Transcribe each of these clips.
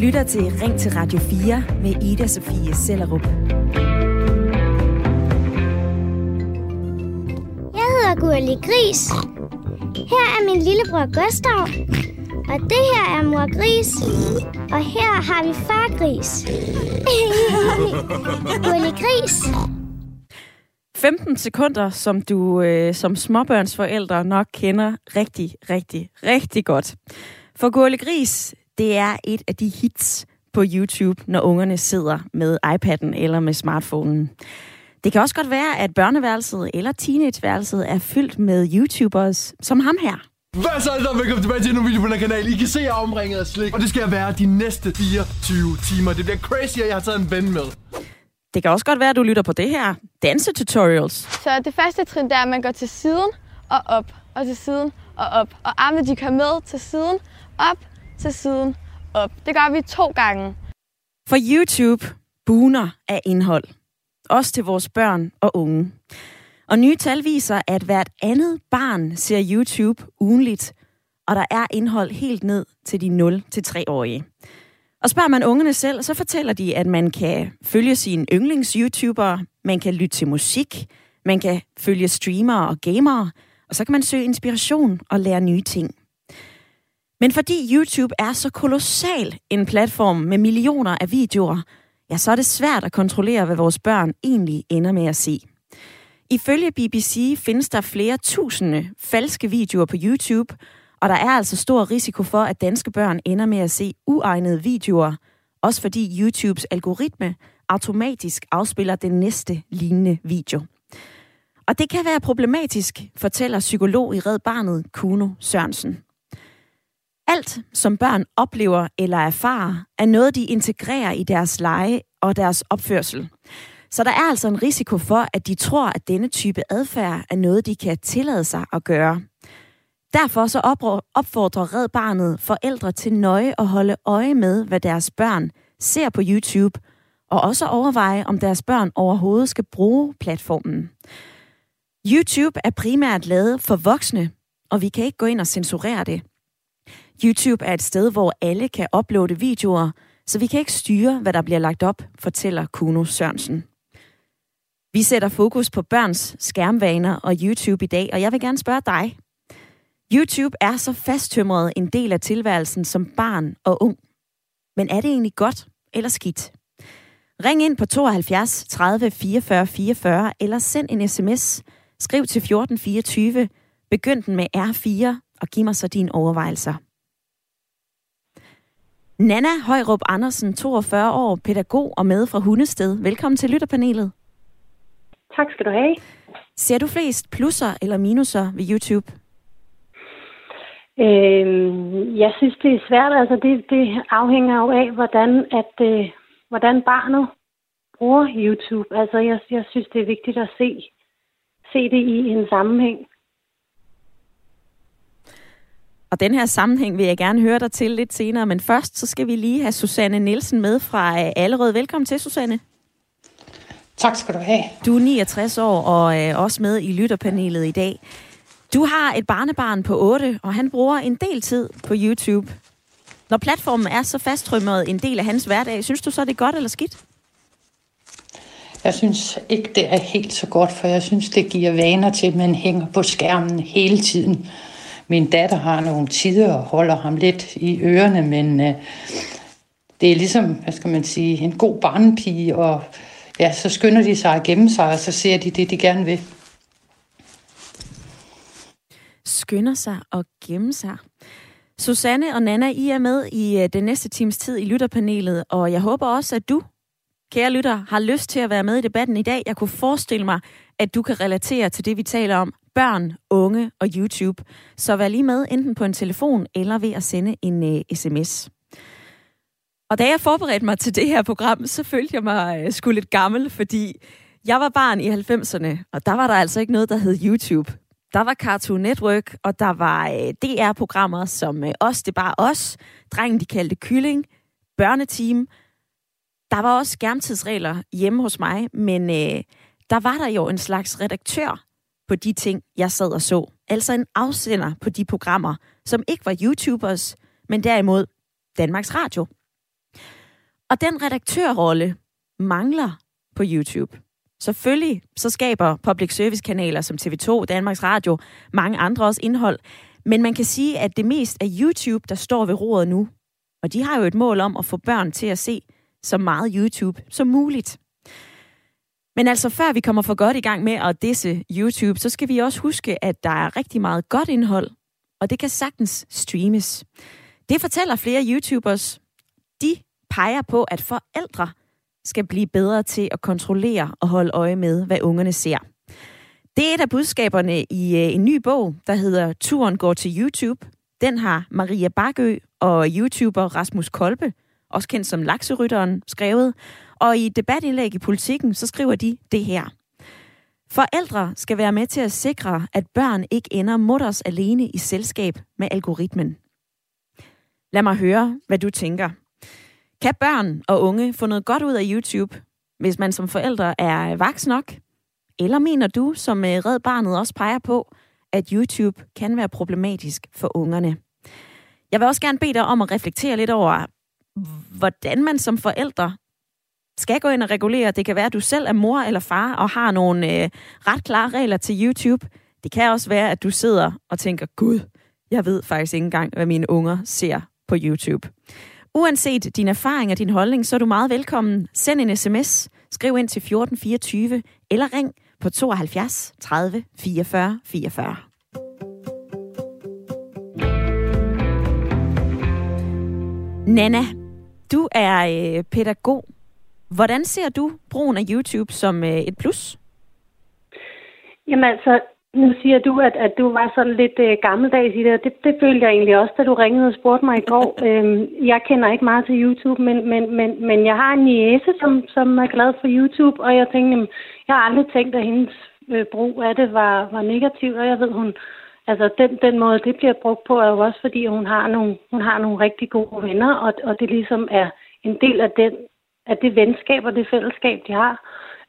lytter til Ring til Radio 4 med Ida Sofie Sellerup. Jeg hedder Gurli Gris. Her er min lillebror Gustav. Og det her er mor Gris. Og her har vi far Gris. Gurli Gris. 15 sekunder, som du øh, som småbørnsforældre nok kender rigtig, rigtig, rigtig godt. For Gurli Gris, det er et af de hits på YouTube, når ungerne sidder med iPad'en eller med smartphonen. Det kan også godt være, at børneværelset eller teenageværelset er fyldt med YouTubers som ham her. Hvad så alle sammen? Velkommen tilbage til en video på den her kanal. I kan se, at jeg er omringet af slik. Og det skal jeg være de næste 24 timer. Det bliver crazy, at jeg har taget en ven med. Det kan også godt være, at du lytter på det her. Dansetutorials. Så det første trin, det er, at man går til siden og op, og til siden og op. Og armene, de kører med til siden, op, til siden, op. Det gør vi to gange. For YouTube buner af indhold. Også til vores børn og unge. Og nye tal viser, at hvert andet barn ser YouTube ugenligt, og der er indhold helt ned til de 0-3-årige. Og spørger man ungerne selv, så fortæller de, at man kan følge sine yndlings-YouTubere, man kan lytte til musik, man kan følge streamere og gamere, og så kan man søge inspiration og lære nye ting. Men fordi YouTube er så kolossal en platform med millioner af videoer, ja, så er det svært at kontrollere, hvad vores børn egentlig ender med at se. Ifølge BBC findes der flere tusinde falske videoer på YouTube, og der er altså stor risiko for, at danske børn ender med at se uegnede videoer, også fordi YouTubes algoritme automatisk afspiller den næste lignende video. Og det kan være problematisk, fortæller psykolog i Red Barnet, Kuno Sørensen. Alt, som børn oplever eller erfarer, er noget, de integrerer i deres lege og deres opførsel. Så der er altså en risiko for, at de tror, at denne type adfærd er noget, de kan tillade sig at gøre. Derfor så opfordrer Red Barnet forældre til nøje at holde øje med, hvad deres børn ser på YouTube, og også overveje, om deres børn overhovedet skal bruge platformen. YouTube er primært lavet for voksne, og vi kan ikke gå ind og censurere det. YouTube er et sted, hvor alle kan uploade videoer, så vi kan ikke styre, hvad der bliver lagt op, fortæller Kuno Sørensen. Vi sætter fokus på børns skærmvaner og YouTube i dag, og jeg vil gerne spørge dig. YouTube er så fasttømret en del af tilværelsen som barn og ung. Men er det egentlig godt eller skidt? Ring ind på 72 30 44 44 eller send en sms. Skriv til 1424. Begynd den med R4 og giv mig så dine overvejelser. Nana Højrup Andersen, 42 år, pædagog og med fra Hundested. Velkommen til lytterpanelet. Tak skal du have. Ser du flest plusser eller minuser ved YouTube? Øhm, jeg synes, det er svært. Altså, det, det afhænger jo af, hvordan, at, øh, hvordan barnet bruger YouTube. Altså, jeg, jeg synes, det er vigtigt at se, se det i en sammenhæng. Og den her sammenhæng vil jeg gerne høre dig til lidt senere, men først så skal vi lige have Susanne Nielsen med fra øh, Allerød. Velkommen til, Susanne. Tak skal du have. Du er 69 år og øh, også med i lytterpanelet i dag. Du har et barnebarn på 8, og han bruger en del tid på YouTube. Når platformen er så fasttrymmet en del af hans hverdag, synes du så, det er godt eller skidt? Jeg synes ikke, det er helt så godt, for jeg synes, det giver vaner til, at man hænger på skærmen hele tiden. Min datter har nogle tider og holder ham lidt i ørerne, men øh, det er ligesom, hvad skal man sige, en god barnepige, og ja, så skynder de sig at gemme sig, og så ser de det, de gerne vil. Skynder sig og gemme sig. Susanne og Nana, I er med i øh, den næste times tid i lytterpanelet, og jeg håber også, at du, kære lytter, har lyst til at være med i debatten i dag. Jeg kunne forestille mig, at du kan relatere til det, vi taler om. Børn, unge og YouTube. Så vær lige med enten på en telefon eller ved at sende en øh, uh, sms. Og da jeg forberedte mig til det her program, så følte jeg mig uh, sgu lidt gammel, fordi jeg var barn i 90'erne, og der var der altså ikke noget, der hed YouTube. Der var Cartoon Network, og der var øh, uh, DR-programmer som uh, Os, det bare os, Drengen, de kaldte Kylling, Børneteam. Der var også skærmtidsregler hjemme hos mig, men uh, der var der jo en slags redaktør på de ting, jeg sad og så. Altså en afsender på de programmer, som ikke var YouTubers, men derimod Danmarks Radio. Og den redaktørrolle mangler på YouTube. Selvfølgelig så skaber public service kanaler som TV2, Danmarks Radio, mange andre også indhold. Men man kan sige, at det mest er YouTube, der står ved roret nu. Og de har jo et mål om at få børn til at se så meget YouTube som muligt. Men altså, før vi kommer for godt i gang med at disse YouTube, så skal vi også huske, at der er rigtig meget godt indhold, og det kan sagtens streames. Det fortæller flere YouTubers. De peger på, at forældre skal blive bedre til at kontrollere og holde øje med, hvad ungerne ser. Det er et af budskaberne i øh, en ny bog, der hedder Turen går til YouTube. Den har Maria Bakø og YouTuber Rasmus Kolbe, også kendt som Lakserytteren, skrevet. Og i debatindlæg i politikken, så skriver de det her. Forældre skal være med til at sikre, at børn ikke ender mutters alene i selskab med algoritmen. Lad mig høre, hvad du tænker. Kan børn og unge få noget godt ud af YouTube, hvis man som forældre er vaks nok? Eller mener du, som øh, Red Barnet også peger på, at YouTube kan være problematisk for ungerne? Jeg vil også gerne bede dig om at reflektere lidt over, hvordan man som forældre skal gå ind og regulere. Det kan være, at du selv er mor eller far og har nogle øh, ret klare regler til YouTube. Det kan også være, at du sidder og tænker, gud, jeg ved faktisk ikke engang, hvad mine unger ser på YouTube. Uanset din erfaring og din holdning, så er du meget velkommen. Send en sms, skriv ind til 1424 eller ring på 72 30 44 44. Nana, du er øh, pædagog. Hvordan ser du brugen af YouTube som øh, et plus? Jamen altså, nu siger du, at, at du var sådan lidt øh, gammeldags i det, det, det følte jeg egentlig også, da du ringede og spurgte mig i går. øhm, jeg kender ikke meget til YouTube, men, men, men, men jeg har en niece, som, som er glad for YouTube, og jeg tænkte, jamen, jeg har aldrig tænkt, at hendes øh, brug af det var, var negativ, og jeg ved, hun, altså den, den måde, det bliver brugt på, er jo også, fordi hun har nogle, hun har nogle rigtig gode venner, og, og det ligesom er en del af, den, af det venskab og det fællesskab, de har.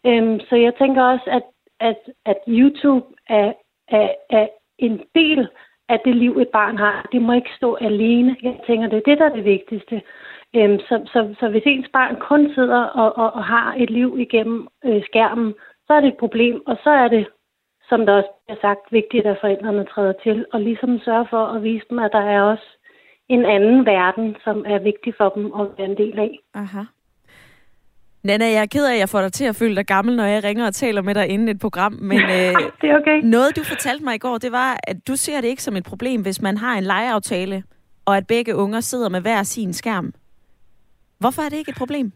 Øhm, så jeg tænker også, at at, at YouTube er, er, er en del af det liv, et barn har. Det må ikke stå alene. Jeg tænker, det er det, der er det vigtigste. Øhm, så, så, så hvis ens barn kun sidder og, og, og har et liv igennem øh, skærmen, så er det et problem, og så er det, som der også er sagt, vigtigt, at forældrene træder til, og ligesom sørge for at vise dem, at der er også en anden verden, som er vigtig for dem at være en del af. Aha. Nana, jeg er ked af, at jeg får dig til at føle dig gammel, når jeg ringer og taler med dig inden et program. Men øh, det er okay. noget, du fortalte mig i går, det var, at du ser det ikke som et problem, hvis man har en legeaftale, og at begge unger sidder med hver sin skærm. Hvorfor er det ikke et problem?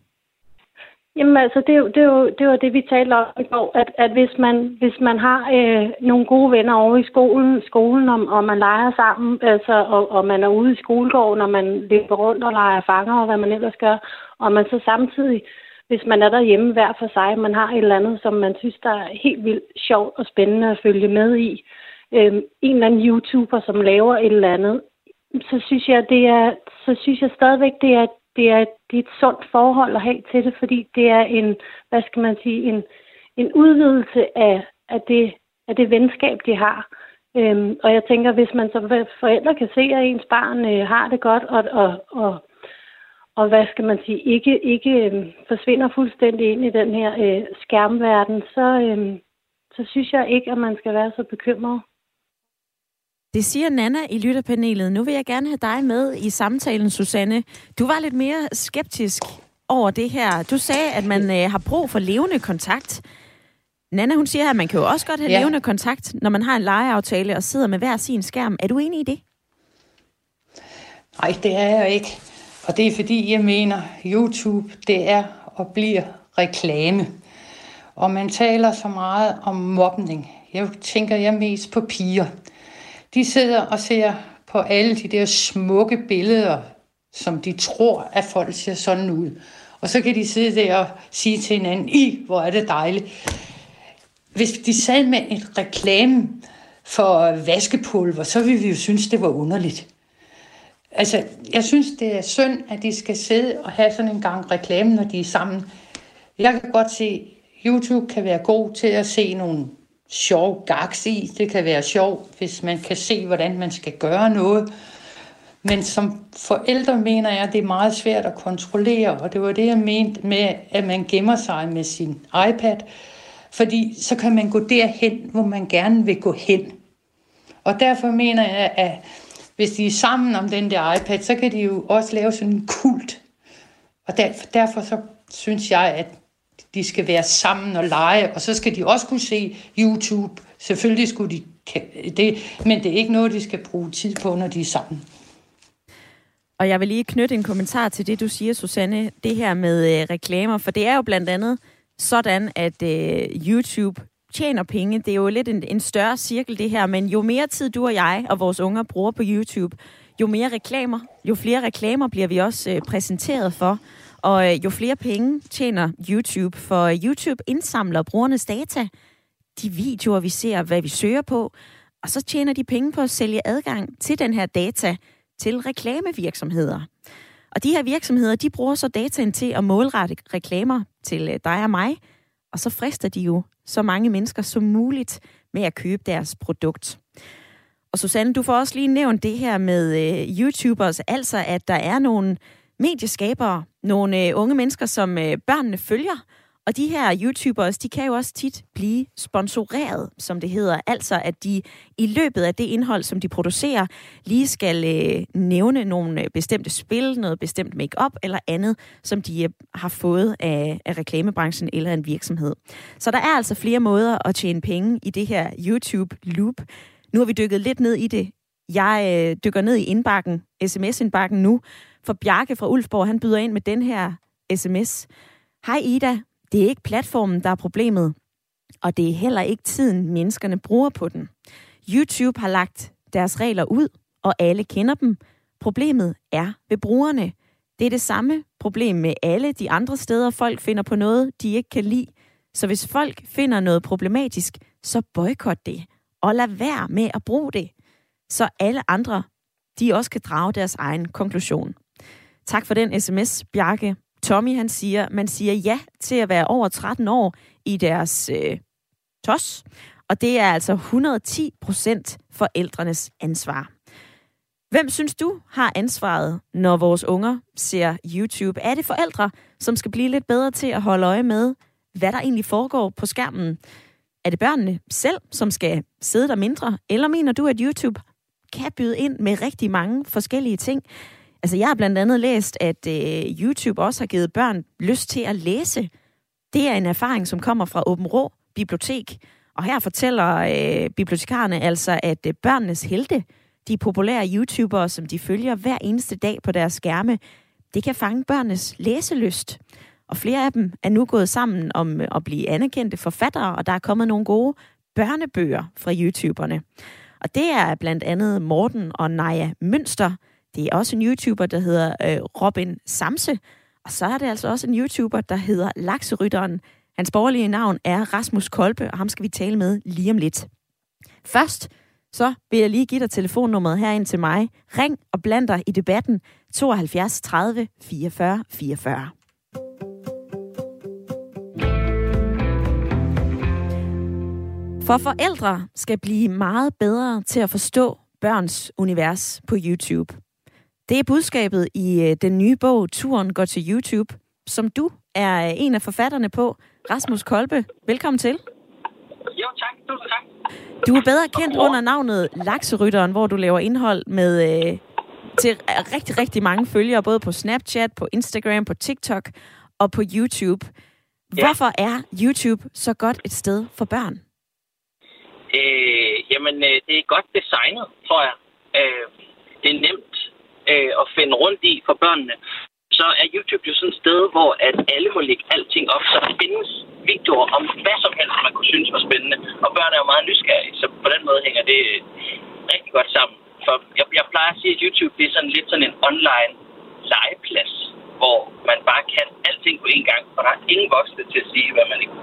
Jamen altså, det, er det, er jo, det var det, vi talte om i går, at, at hvis, man, hvis man har øh, nogle gode venner over i skolen, skolen og, og man leger sammen, altså, og, og man er ude i skolegården, og man løber rundt og leger fanger, og hvad man ellers gør, og man så samtidig hvis man er derhjemme hver for sig, man har et eller andet, som man synes, der er helt vildt sjovt og spændende at følge med i, øhm, en eller anden YouTuber, som laver et eller andet, så synes jeg, det er, så synes jeg stadigvæk, det er, det er, det er et sundt forhold at have til det, fordi det er en, hvad skal man sige, en, en udvidelse af, af, det, af det venskab, de har. Øhm, og jeg tænker, hvis man som forældre kan se, at ens barn øh, har det godt, og, og, og og hvad skal man sige, ikke, ikke øh, forsvinder fuldstændig ind i den her øh, skærmverden, så, øh, så synes jeg ikke, at man skal være så bekymret. Det siger Nana i lytterpanelet. Nu vil jeg gerne have dig med i samtalen, Susanne. Du var lidt mere skeptisk over det her. Du sagde, at man øh, har brug for levende kontakt. Nana, hun siger, at man kan jo også godt have ja. levende kontakt, når man har en legeaftale og sidder med hver sin skærm. Er du enig i det? Nej, det er jeg ikke. Og det er fordi, jeg mener, YouTube, det er og bliver reklame. Og man taler så meget om mobning. Jeg tænker jeg mest på piger. De sidder og ser på alle de der smukke billeder, som de tror, at folk ser sådan ud. Og så kan de sidde der og sige til hinanden, i, hvor er det dejligt. Hvis de sad med et reklame for vaskepulver, så ville vi jo synes, det var underligt. Altså, jeg synes, det er synd, at de skal sidde og have sådan en gang reklame, når de er sammen. Jeg kan godt se, at YouTube kan være god til at se nogle sjove gags i. Det kan være sjovt, hvis man kan se, hvordan man skal gøre noget. Men som forældre mener jeg, at det er meget svært at kontrollere, og det var det, jeg mente med, at man gemmer sig med sin iPad, fordi så kan man gå derhen, hvor man gerne vil gå hen. Og derfor mener jeg, at hvis de er sammen om den der iPad, så kan de jo også lave sådan en kult. Og derfor, derfor så synes jeg, at de skal være sammen og lege, og så skal de også kunne se YouTube. Selvfølgelig skulle de det, men det er ikke noget, de skal bruge tid på, når de er sammen. Og jeg vil lige knytte en kommentar til det, du siger, Susanne, det her med øh, reklamer, for det er jo blandt andet sådan, at øh, YouTube tjener penge. Det er jo lidt en, en større cirkel, det her, men jo mere tid du og jeg og vores unger bruger på YouTube, jo mere reklamer, jo flere reklamer bliver vi også øh, præsenteret for, og øh, jo flere penge tjener YouTube, for YouTube indsamler brugernes data, de videoer, vi ser, hvad vi søger på, og så tjener de penge på at sælge adgang til den her data til reklamevirksomheder. Og de her virksomheder, de bruger så dataen til at målrette reklamer til øh, dig og mig, og så frister de jo så mange mennesker som muligt med at købe deres produkt. Og Susanne, du får også lige nævnt det her med øh, YouTubers, altså at der er nogle medieskabere, nogle øh, unge mennesker, som øh, børnene følger, og de her YouTubers, de kan jo også tit blive sponsoreret, som det hedder. Altså, at de i løbet af det indhold, som de producerer, lige skal øh, nævne nogle øh, bestemte spil, noget bestemt makeup eller andet, som de øh, har fået af, af reklamebranchen eller en virksomhed. Så der er altså flere måder at tjene penge i det her YouTube-loop. Nu har vi dykket lidt ned i det. Jeg øh, dykker ned i indbakken, sms-indbakken nu, for Bjarke fra Ulfborg, han byder ind med den her sms. Hej Ida, det er ikke platformen, der er problemet, og det er heller ikke tiden, menneskerne bruger på den. YouTube har lagt deres regler ud, og alle kender dem. Problemet er ved brugerne. Det er det samme problem med alle de andre steder, folk finder på noget, de ikke kan lide. Så hvis folk finder noget problematisk, så boykot det, og lad være med at bruge det, så alle andre, de også kan drage deres egen konklusion. Tak for den sms, Bjarke. Tommy han siger, man siger ja til at være over 13 år i deres øh, tos, og det er altså 110 procent forældrenes ansvar. Hvem synes du har ansvaret, når vores unger ser YouTube? Er det forældre, som skal blive lidt bedre til at holde øje med, hvad der egentlig foregår på skærmen? Er det børnene selv, som skal sidde der mindre? Eller mener du, at YouTube kan byde ind med rigtig mange forskellige ting? Altså, jeg har blandt andet læst, at øh, YouTube også har givet børn lyst til at læse. Det er en erfaring, som kommer fra Åben Rå Bibliotek. Og her fortæller øh, bibliotekarerne altså, at øh, børnenes helte, de populære YouTubere, som de følger hver eneste dag på deres skærme, det kan fange børnenes læselyst. Og flere af dem er nu gået sammen om øh, at blive anerkendte forfattere, og der er kommet nogle gode børnebøger fra YouTuberne. Og det er blandt andet Morten og Naja Mønster, det er også en YouTuber, der hedder øh, Robin Samse. Og så er det altså også en YouTuber, der hedder Lakserytteren. Hans borgerlige navn er Rasmus Kolbe, og ham skal vi tale med lige om lidt. Først så vil jeg lige give dig telefonnummeret herind til mig. Ring og bland dig i debatten 72 30 44 44. For forældre skal blive meget bedre til at forstå børns univers på YouTube. Det er budskabet i øh, den nye bog Turen går til YouTube, som du er øh, en af forfatterne på. Rasmus Kolbe, velkommen til. Jo, tak. Tusind tak. Du er bedre kendt under navnet Lakserytteren, hvor du laver indhold med øh, til rigtig, rigtig mange følgere, både på Snapchat, på Instagram, på TikTok og på YouTube. Hvorfor ja. er YouTube så godt et sted for børn? Øh, jamen, øh, det er godt designet, tror jeg. Øh, det er nemt øh, at finde rundt i for børnene, så er YouTube jo sådan et sted, hvor at alle må lægge alting op. Så der findes videoer om hvad som helst, man kunne synes var spændende. Og børn er jo meget nysgerrige, så på den måde hænger det øh, rigtig godt sammen. For jeg, jeg plejer at sige, at YouTube det er sådan lidt sådan en online legeplads, hvor man bare kan alting på én gang, og der er ingen voksne til at sige, hvad man ikke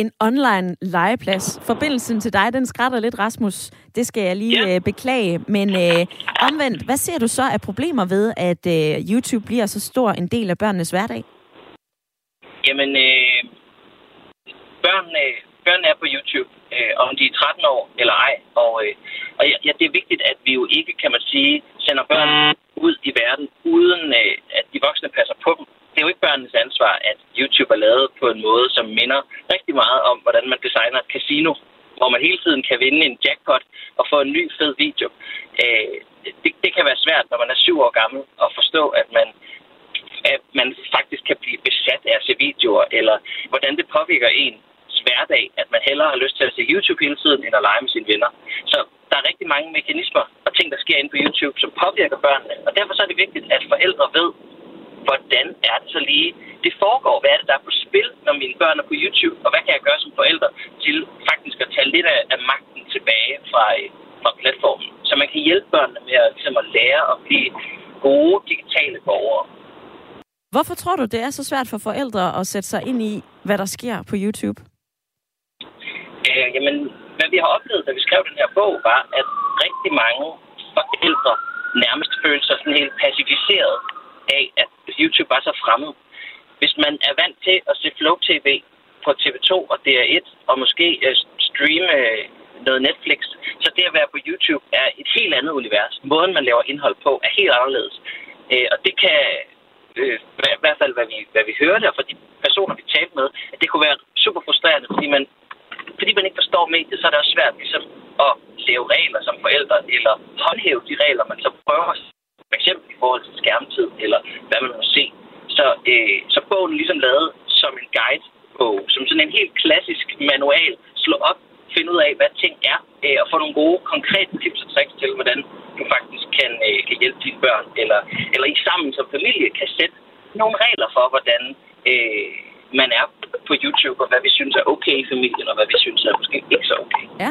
en online legeplads. Forbindelsen til dig, den skrætter lidt, Rasmus. Det skal jeg lige ja. øh, beklage. Men øh, omvendt, hvad ser du så af problemer ved, at øh, YouTube bliver så stor en del af børnenes hverdag? Jamen, øh, børnene, børnene er på YouTube øh, om de er 13 år eller ej. Og, øh, og ja, det er vigtigt, at vi jo ikke, kan man sige, sender børn ud i verden, uden øh, at de voksne passer på dem. Det er jo ikke børnenes ansvar, at YouTube er lavet på en måde, som minder rigtig meget om, hvordan man designer et casino, hvor man hele tiden kan vinde en jackpot og få en ny fed video. Øh, det, det kan være svært, når man er syv år gammel, at forstå, at man at man faktisk kan blive besat af at se videoer, eller hvordan det påvirker ens hverdag, at man hellere har lyst til at se YouTube hele tiden, end at lege med sine venner. Så der er rigtig mange mekanismer og ting, der sker inde på YouTube, som påvirker børnene. Og derfor så er det vigtigt, at forældre ved, hvordan er det så lige, det foregår. Hvad er det, der er på spil, når mine børn er på YouTube? Og hvad kan jeg gøre som forældre til faktisk at tage lidt af, af magten tilbage fra, fra platformen? Så man kan hjælpe børnene med at, ligesom at lære at blive gode digitale borgere. Hvorfor tror du, det er så svært for forældre at sætte sig ind i, hvad der sker på YouTube? Øh, jamen, hvad vi har oplevet, da vi skrev den her bog, var, at rigtig mange forældre nærmest følte sig sådan helt pacificeret af, at YouTube var så fremmed. Hvis man er vant til at se Flow TV på TV2 og DR1, og måske øh, streame øh, noget Netflix, så det at være på YouTube er et helt andet univers. Måden, man laver indhold på, er helt anderledes. Øh, og det kan, øh, i hvert fald hvad vi, hvad vi hørte, og for de personer, vi talte med, at det kunne være super frustrerende, fordi man, fordi man ikke forstår mediet, så er det også svært ligesom, at lave regler som forældre, eller håndhæve de regler, man så prøver at eksempel i forhold til skærmtid, eller hvad man må se. Så, øh, så bogen er ligesom lavet som en guide på, som sådan en helt klassisk manual. Slå op, finde ud af, hvad ting er, øh, og få nogle gode, konkrete tips og tricks til, hvordan du faktisk kan, øh, kan hjælpe dine børn, eller, eller I sammen som familie kan sætte nogle regler for, hvordan øh, man er på YouTube, og hvad vi synes er okay i familien, og hvad vi synes er måske ikke så okay. Ja.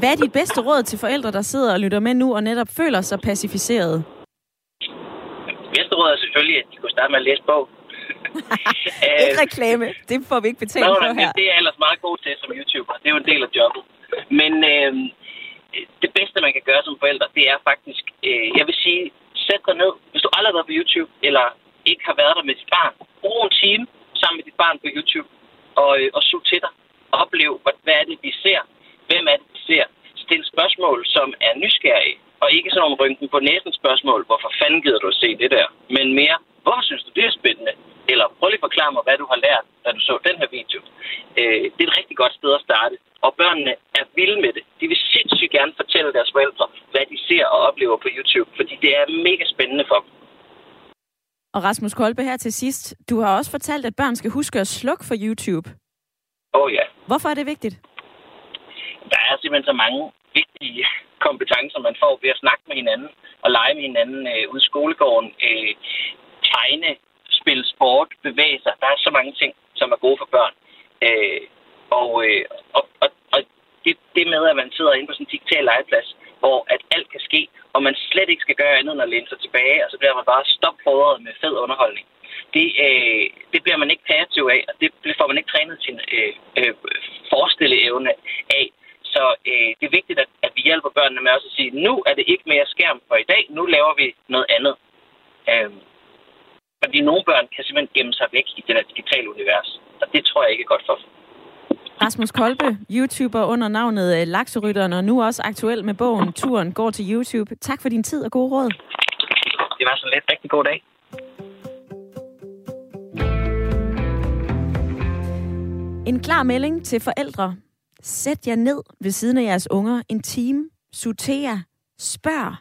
Hvad er dit bedste råd til forældre, der sidder og lytter med nu og netop føler sig pacificeret? Bedste råd er selvfølgelig, at de kunne starte med at læse bog. ikke reklame. Det får vi ikke betalt Nå, for her. Det er ellers meget god til som YouTuber. Det er jo en del af jobbet. Men øh, det bedste, man kan gøre som forældre, det er faktisk, øh, jeg vil sige, sæt dig ned. Hvis du aldrig har været på YouTube, eller ikke har været der med dit barn, brug en time sammen med dit barn på YouTube, og, øh, og sug til dig. Oplev, hvad, hvad er det, vi ser? Hvem er det, vi ser? Stil spørgsmål, som er nysgerrige, og ikke sådan nogle rynken på næsen spørgsmål, hvorfor fanden gider du at se det der? Men mere, hvor synes du, det er spændende? Eller prøv lige at forklare mig, hvad du har lært, da du så den her video. Øh, det er et rigtig godt sted at starte. Og børnene er vilde med det. De vil sindssygt gerne fortælle deres forældre, hvad de ser og oplever på YouTube, fordi det er mega spændende for dem. Og Rasmus Kolbe her til sidst. Du har også fortalt, at børn skal huske at slukke for YouTube. Åh oh, ja. Hvorfor er det vigtigt? Der er simpelthen så mange vigtige kompetencer, man får ved at snakke med hinanden og lege med hinanden øh, ude i skolegården. Øh, tegne, spille sport, bevæge sig. Der er så mange ting, som er gode for børn. Øh, og, øh, og, og, og det, det med, at man sidder inde på sådan en digital legeplads, hvor at alt kan ske, og man slet ikke skal gøre andet end at læne sig tilbage, og så bliver man bare stopfodret med fed underholdning. Det, øh, det bliver man ikke kreativ af, og det får man ikke trænet sin øh, øh, forestilleevne af. Så øh, det er vigtigt, at, at vi hjælper børnene med også at sige, nu er det ikke mere skærm for i dag, nu laver vi noget andet. Øh, fordi nogle børn kan simpelthen gemme sig væk i det der digitale univers, og det tror jeg ikke er godt for dem. Rasmus Kolbe, YouTuber under navnet øh, Lakserytteren, og nu også aktuel med bogen Turen går til YouTube. Tak for din tid og god råd. Det var så lidt. Rigtig god dag. En klar melding til forældre. Sæt jer ned ved siden af jeres unger en time. Sorter. Spørg.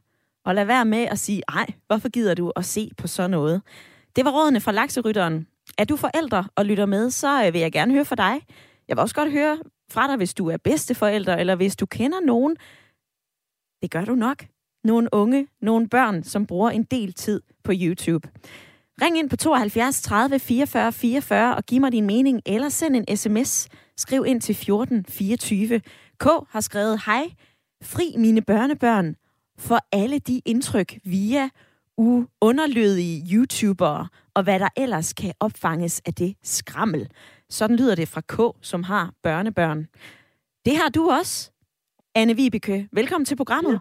Og lad være med at sige, ej, hvorfor gider du at se på sådan noget? Det var rådene fra Lakserytteren. Er du forældre og lytter med, så øh, vil jeg gerne høre fra dig. Jeg vil også godt høre fra dig, hvis du er bedsteforælder, eller hvis du kender nogen. Det gør du nok. Nogle unge, nogle børn, som bruger en del tid på YouTube. Ring ind på 72 30 44 44 og giv mig din mening, eller send en sms. Skriv ind til 14 24. K har skrevet, hej, fri mine børnebørn for alle de indtryk via uunderlødige YouTubere, og hvad der ellers kan opfanges af det skrammel. Sådan lyder det fra K, som har børnebørn. Det har du også, Anne Vibeke. Velkommen til programmet.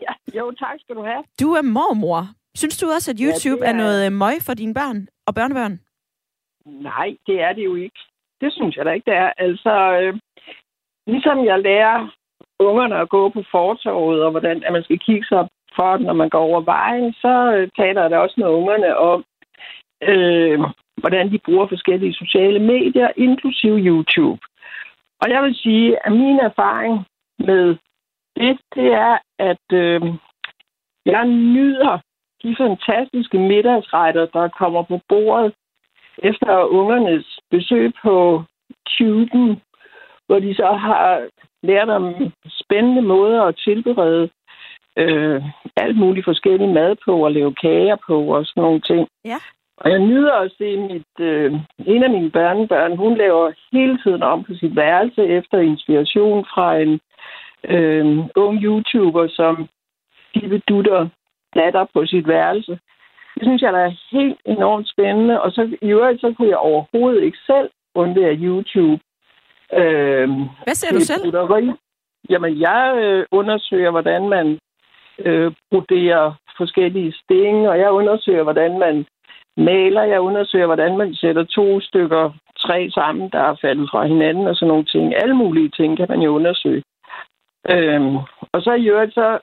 Ja, jo, tak skal du have. Du er mormor. Synes du også, at YouTube ja, er... er noget møg for dine børn og børnebørn? Nej, det er det jo ikke. Det synes jeg da ikke, det er. Altså, øh, ligesom jeg lærer ungerne at gå på fortorvet, og hvordan at man skal kigge sig for, når man går over vejen, så øh, taler jeg da også med ungerne om, øh, hvordan de bruger forskellige sociale medier, inklusive YouTube. Og jeg vil sige, at min erfaring med det, det er, at øh, jeg nyder de fantastiske middagsretter, der kommer på bordet efter ungernes besøg på tuben, hvor de så har lært om spændende måder at tilberede øh, alt muligt forskellige mad på og lave kager på og sådan nogle ting. Ja. Og jeg nyder at se mit, øh, en af mine børnebørn, hun laver hele tiden om på sit værelse efter inspiration fra en øh, ung YouTuber, som Dive Dutter datter på sit værelse. Det synes jeg, der er helt enormt spændende. Og så i øvrigt, så kunne jeg overhovedet ikke selv undvære YouTube. Øh, Hvad ser du selv? Butteri. Jamen, jeg øh, undersøger, hvordan man øh, broderer forskellige sting, og jeg undersøger, hvordan man maler. Jeg undersøger, hvordan man sætter to stykker træ sammen, der er faldet fra hinanden og sådan nogle ting. Alle mulige ting kan man jo undersøge. Øhm, og så i øvrigt, så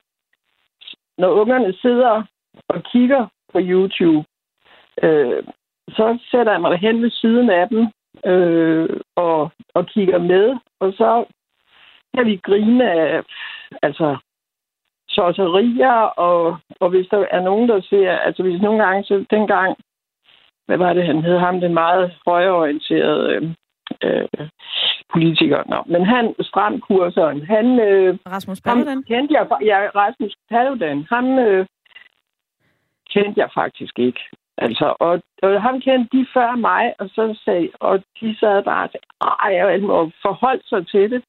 når ungerne sidder og kigger på YouTube, øh, så sætter jeg mig hen ved siden af dem øh, og, og kigger med, og så kan vi grine af altså, sorterier, og, og hvis der er nogen, der ser, altså hvis nogle gange, så dengang, hvad var det, han hed ham, den meget højorienterede øh, øh, politiker. Nå, men han, Stram Kurseren, han... Øh, Rasmus Paludan? Ham kendte jeg, ja, Rasmus Paludan, ham øh, kendte jeg faktisk ikke. Altså, og, og ham kendte de før mig, og så sagde, og de sad bare og sagde, ej, jeg må forholde sig til det.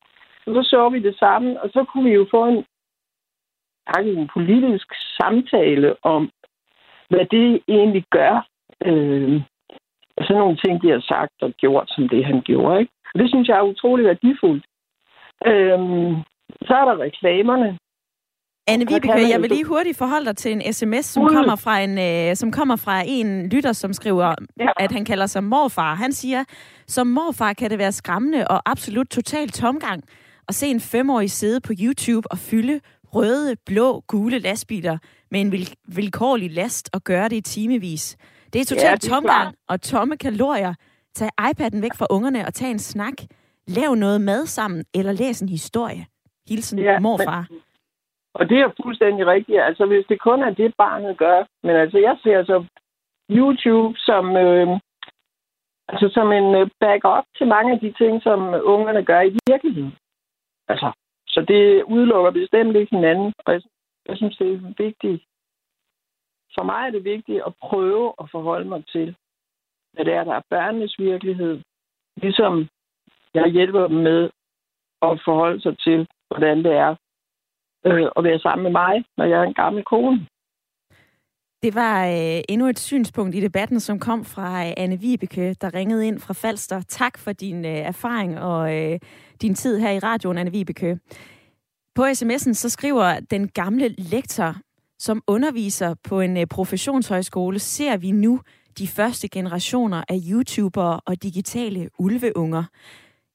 Og så så vi det sammen, og så kunne vi jo få en, en politisk samtale om, hvad det egentlig gør. Øh, og sådan nogle ting, de har sagt og gjort, som det han gjorde. Ikke? Og det synes jeg er utrolig værdifuldt. Øh, så er der reklamerne. Anne Vibeke, jeg vil lige hurtigt forholde dig til en sms, som kommer fra en, øh, som kommer fra en lytter, som skriver, ja. at han kalder sig morfar. Han siger, som morfar kan det være skræmmende og absolut total tomgang at se en femårig sidde på YouTube og fylde røde, blå, gule lastbiler med en vil- vilkårlig last og gøre det i timevis. Det er totalt ja, tomgang og tomme kalorier. Tag iPad'en væk fra ungerne og tag en snak. Lav noget mad sammen, eller læs en historie. Hilsen ja, morfar. Men, og det er fuldstændig rigtigt. Altså, hvis det kun er det, barnet gør. Men altså, jeg ser altså YouTube som, øh, altså, som en øh, backup til mange af de ting, som ungerne gør i virkeligheden. Altså, så det udelukker bestemt ikke hinanden. Og jeg, jeg synes, det er vigtigt. For mig er det vigtigt at prøve at forholde mig til, hvad det er, der er børnenes virkelighed. Ligesom jeg hjælper dem med at forholde sig til, hvordan det er øh, at være sammen med mig, når jeg er en gammel kone. Det var øh, endnu et synspunkt i debatten, som kom fra øh, Anne Vibeke, der ringede ind fra Falster. Tak for din øh, erfaring og øh, din tid her i radioen, Anne Vibeke. På sms'en så skriver den gamle lektor, som underviser på en øh, professionshøjskole, ser vi nu de første generationer af YouTubere og digitale ulveunger.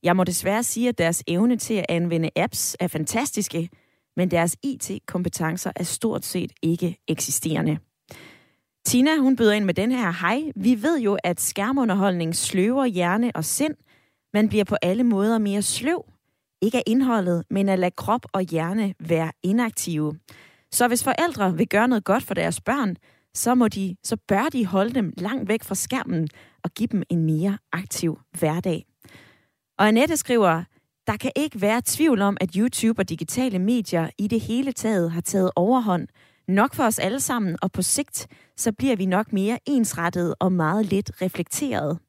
Jeg må desværre sige, at deres evne til at anvende apps er fantastiske, men deres IT-kompetencer er stort set ikke eksisterende. Tina, hun byder ind med den her. Hej, vi ved jo, at skærmunderholdning sløver hjerne og sind. Man bliver på alle måder mere sløv. Ikke af indholdet, men at lade krop og hjerne være inaktive. Så hvis forældre vil gøre noget godt for deres børn, så, må de, så bør de holde dem langt væk fra skærmen og give dem en mere aktiv hverdag. Og Annette skriver, der kan ikke være tvivl om, at YouTube og digitale medier i det hele taget har taget overhånd. Nok for os alle sammen, og på sigt, så bliver vi nok mere ensrettet og meget lidt reflekteret.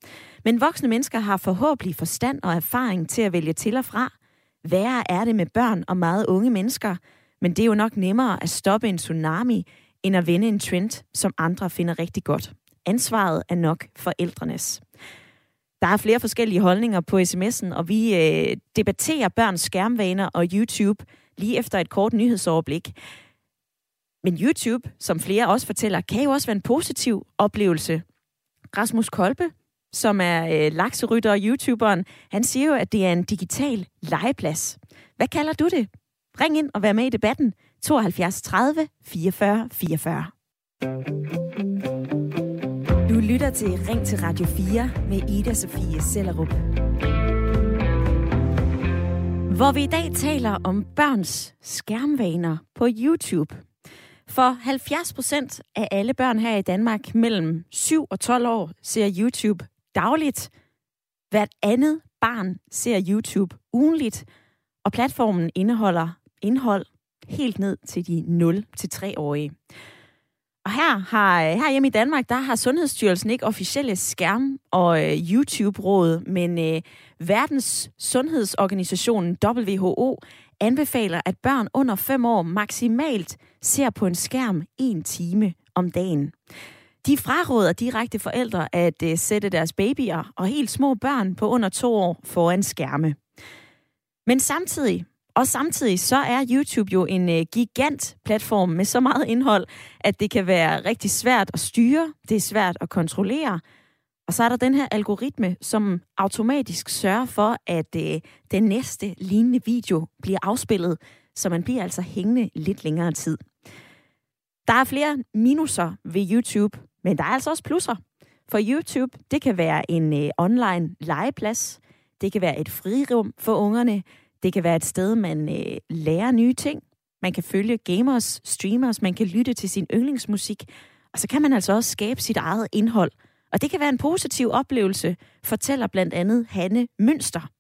Men voksne mennesker har forhåbentlig forstand og erfaring til at vælge til og fra. Værre er det med børn og meget unge mennesker, men det er jo nok nemmere at stoppe en tsunami, end at vende en trend, som andre finder rigtig godt. Ansvaret er nok forældrenes. Der er flere forskellige holdninger på sms'en, og vi øh, debatterer børns skærmvaner og YouTube lige efter et kort nyhedsoverblik. Men YouTube, som flere også fortæller, kan jo også være en positiv oplevelse. Rasmus Kolbe, som er øh, lakserytter og YouTuberen, han siger jo, at det er en digital legeplads. Hvad kalder du det? Ring ind og vær med i debatten. 72 30 44 44. Du lytter til Ring til Radio 4 med Ida Sofie Sellerup. Hvor vi i dag taler om børns skærmvaner på YouTube. For 70 procent af alle børn her i Danmark mellem 7 og 12 år ser YouTube dagligt. Hvert andet barn ser YouTube ugenligt, og platformen indeholder indhold helt ned til de 0-3-årige. Og her har, her hjemme i Danmark, der har Sundhedsstyrelsen ikke officielle skærm- og øh, YouTube-råd, men øh, Verdens Sundhedsorganisation WHO anbefaler, at børn under 5 år maksimalt ser på en skærm en time om dagen. De fraråder direkte forældre at øh, sætte deres babyer og helt små børn på under to år foran skærme. Men samtidig, og samtidig så er YouTube jo en øh, gigant platform med så meget indhold, at det kan være rigtig svært at styre, det er svært at kontrollere. Og så er der den her algoritme, som automatisk sørger for, at øh, den næste lignende video bliver afspillet, så man bliver altså hængende lidt længere tid. Der er flere minuser ved YouTube, men der er altså også plusser. For YouTube, det kan være en øh, online legeplads, det kan være et frirum for ungerne, det kan være et sted, man øh, lærer nye ting. Man kan følge gamers, streamers, man kan lytte til sin yndlingsmusik, og så kan man altså også skabe sit eget indhold. Og det kan være en positiv oplevelse, fortæller blandt andet Hanne Mønster.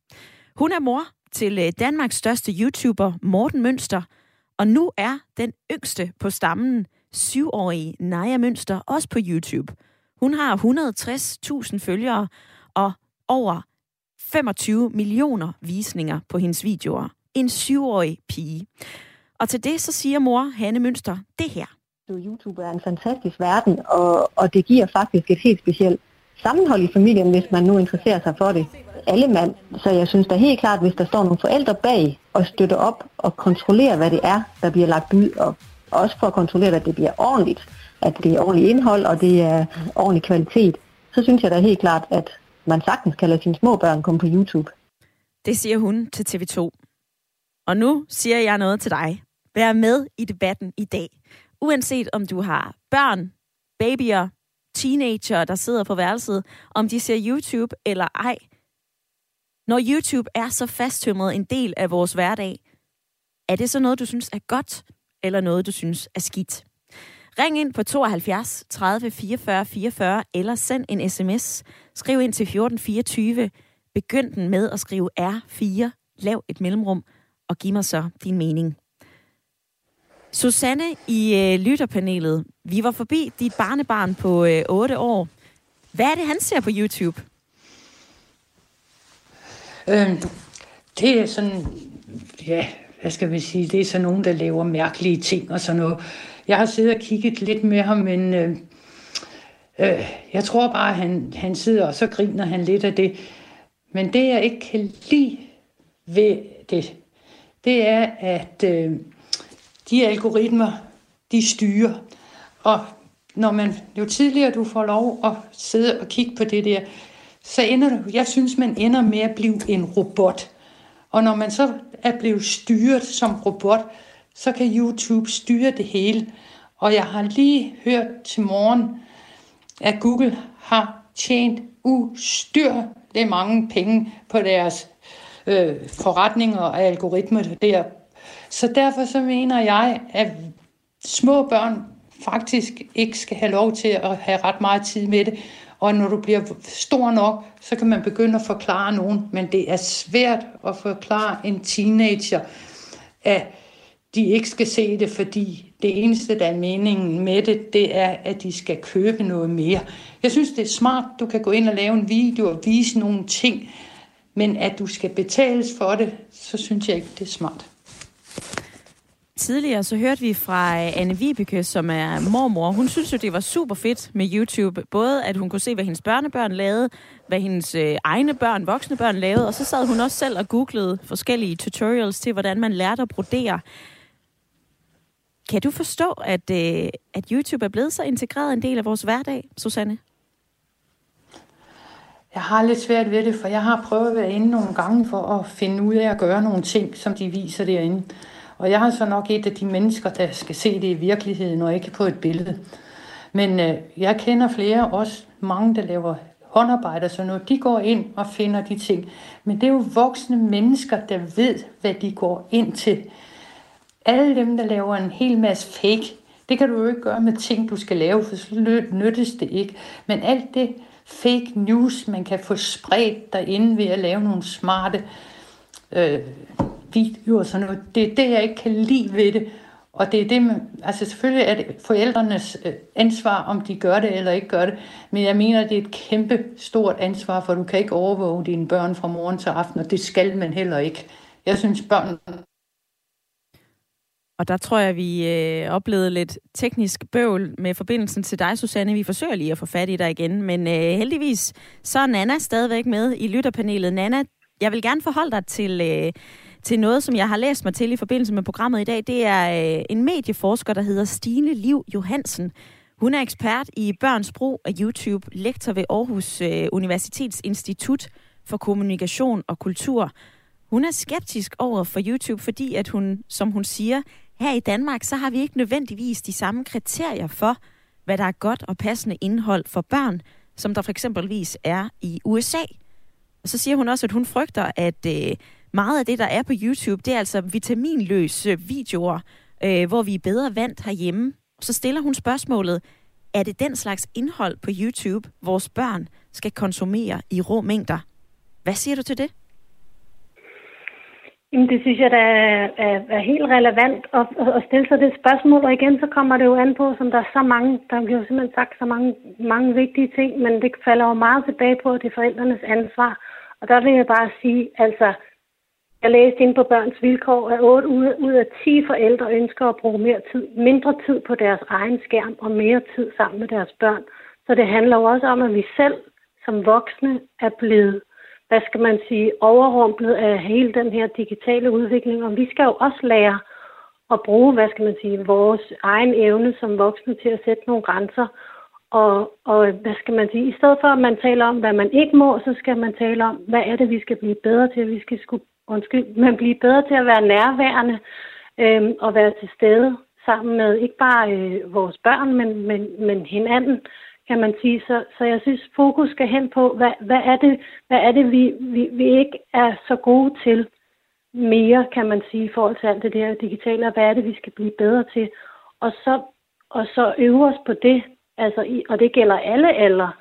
Hun er mor til øh, Danmarks største YouTuber, Morten Mønster, og nu er den yngste på stammen, syvårige Naja Mønster, også på YouTube. Hun har 160.000 følgere og over 25 millioner visninger på hendes videoer. En syvårig pige. Og til det så siger mor Hanne Mønster det her. YouTube er en fantastisk verden, og, og det giver faktisk et helt specielt sammenhold i familien, hvis man nu interesserer sig for det. Alle mand. Så jeg synes da helt klart, hvis der står nogle forældre bag og støtter op og kontrollerer, hvad det er, der bliver lagt ud, og også for at kontrollere, at det bliver ordentligt, at det er ordentligt indhold, og det er ordentlig kvalitet, så synes jeg da helt klart, at man sagtens kan lade sine små børn komme på YouTube. Det siger hun til TV2. Og nu siger jeg noget til dig. Vær med i debatten i dag. Uanset om du har børn, babyer, teenager, der sidder på værelset, om de ser YouTube eller ej. Når YouTube er så fasttømret en del af vores hverdag, er det så noget, du synes er godt, eller noget, du synes er skidt? Ring ind på 72 30 44 44, eller send en sms. Skriv ind til 1424. Begynd den med at skrive R4. Lav et mellemrum, og giv mig så din mening. Susanne i øh, lytterpanelet. Vi var forbi dit barnebarn på øh, 8 år. Hvad er det, han ser på YouTube? Øhm, det er sådan, ja, hvad skal vi sige, det er sådan nogen, der laver mærkelige ting og sådan noget. Jeg har siddet og kigget lidt med ham, men øh, øh, jeg tror bare, at han, han sidder, og så griner han lidt af det. Men det, jeg ikke kan lide ved det, det er, at øh, de algoritmer, de styrer. Og når man, jo tidligere du får lov at sidde og kigge på det der, så ender du, jeg synes, man ender med at blive en robot. Og når man så er blevet styret som robot, så kan YouTube styre det hele. Og jeg har lige hørt til morgen, at Google har tjent ustyrligt mange penge på deres øh, forretninger og algoritmer der. Så derfor så mener jeg, at små børn faktisk ikke skal have lov til at have ret meget tid med det. Og når du bliver stor nok, så kan man begynde at forklare nogen, men det er svært at forklare en teenager, at de ikke skal se det, fordi det eneste, der er meningen med det, det er, at de skal købe noget mere. Jeg synes, det er smart, du kan gå ind og lave en video og vise nogle ting, men at du skal betales for det, så synes jeg ikke, det er smart. Tidligere så hørte vi fra øh, Anne Vibeke, som er mormor. Hun synes jo, det var super fedt med YouTube. Både at hun kunne se, hvad hendes børnebørn lavede, hvad hendes øh, egne børn, voksne børn lavede, og så sad hun også selv og googlede forskellige tutorials til, hvordan man lærte at brodere. Kan du forstå, at, øh, at YouTube er blevet så integreret en del af vores hverdag, Susanne? Jeg har lidt svært ved det, for jeg har prøvet at være inde nogle gange for at finde ud af at gøre nogle ting, som de viser derinde. Og jeg har så nok et af de mennesker, der skal se det i virkeligheden, og ikke på et billede. Men øh, jeg kender flere, også mange, der laver håndarbejde og sådan. De går ind og finder de ting. Men det er jo voksne mennesker, der ved, hvad de går ind til. Alle dem, der laver en hel masse fake, det kan du jo ikke gøre med ting, du skal lave, for så nyttes det ikke. Men alt det fake news, man kan få spredt derinde ved at lave nogle smarte øh, videoer og sådan noget, det er det, jeg ikke kan lide ved det. Og det er det, man, altså selvfølgelig er det forældrenes øh, ansvar, om de gør det eller ikke gør det, men jeg mener, det er et kæmpe stort ansvar, for du kan ikke overvåge dine børn fra morgen til aften, og det skal man heller ikke. Jeg synes, børn og der tror jeg, vi øh, oplevede lidt teknisk bøvl med forbindelsen til dig, Susanne. Vi forsøger lige at få fat i dig igen, men øh, heldigvis så er Nana stadigvæk med i lytterpanelet. Nana, jeg vil gerne forholde dig til, øh, til noget, som jeg har læst mig til i forbindelse med programmet i dag. Det er øh, en medieforsker, der hedder Stine Liv Johansen. Hun er ekspert i børns brug af YouTube, lektor ved Aarhus øh, Universitets Institut for Kommunikation og Kultur. Hun er skeptisk over for YouTube, fordi at hun, som hun siger, her i Danmark, så har vi ikke nødvendigvis de samme kriterier for, hvad der er godt og passende indhold for børn, som der for eksempelvis er i USA. Og så siger hun også, at hun frygter, at øh, meget af det, der er på YouTube, det er altså vitaminløse videoer, øh, hvor vi er bedre vant herhjemme. Så stiller hun spørgsmålet, er det den slags indhold på YouTube, vores børn skal konsumere i rå mængder? Hvad siger du til det? Jamen, det synes jeg, da er, er, er helt relevant at, at stille sig det spørgsmål, og igen, så kommer det jo an på, som der er så mange, der bliver jo simpelthen sagt så mange, mange vigtige ting, men det falder jo meget tilbage på, at det er forældrenes ansvar. Og der vil jeg bare sige, altså, jeg læste ind på børns vilkår, at 8 ud af 10 forældre ønsker at bruge mere tid, mindre tid på deres egen skærm og mere tid sammen med deres børn. Så det handler jo også om, at vi selv som voksne er blevet hvad skal man sige, overrumplet af hele den her digitale udvikling. Og vi skal jo også lære at bruge, hvad skal man sige, vores egen evne som voksne til at sætte nogle grænser. Og, og hvad skal man sige, i stedet for at man taler om, hvad man ikke må, så skal man tale om, hvad er det, vi skal blive bedre til. Vi skal sku, undskyld, men blive bedre til at være nærværende øh, og være til stede sammen med ikke bare øh, vores børn, men, men, men hinanden kan man sige. Så, så jeg synes, fokus skal hen på, hvad, hvad er det, hvad er det vi, vi, vi ikke er så gode til mere, kan man sige, i forhold til alt det der digitale, og hvad er det, vi skal blive bedre til. Og så, og så øve os på det, altså i, og det gælder alle aldre,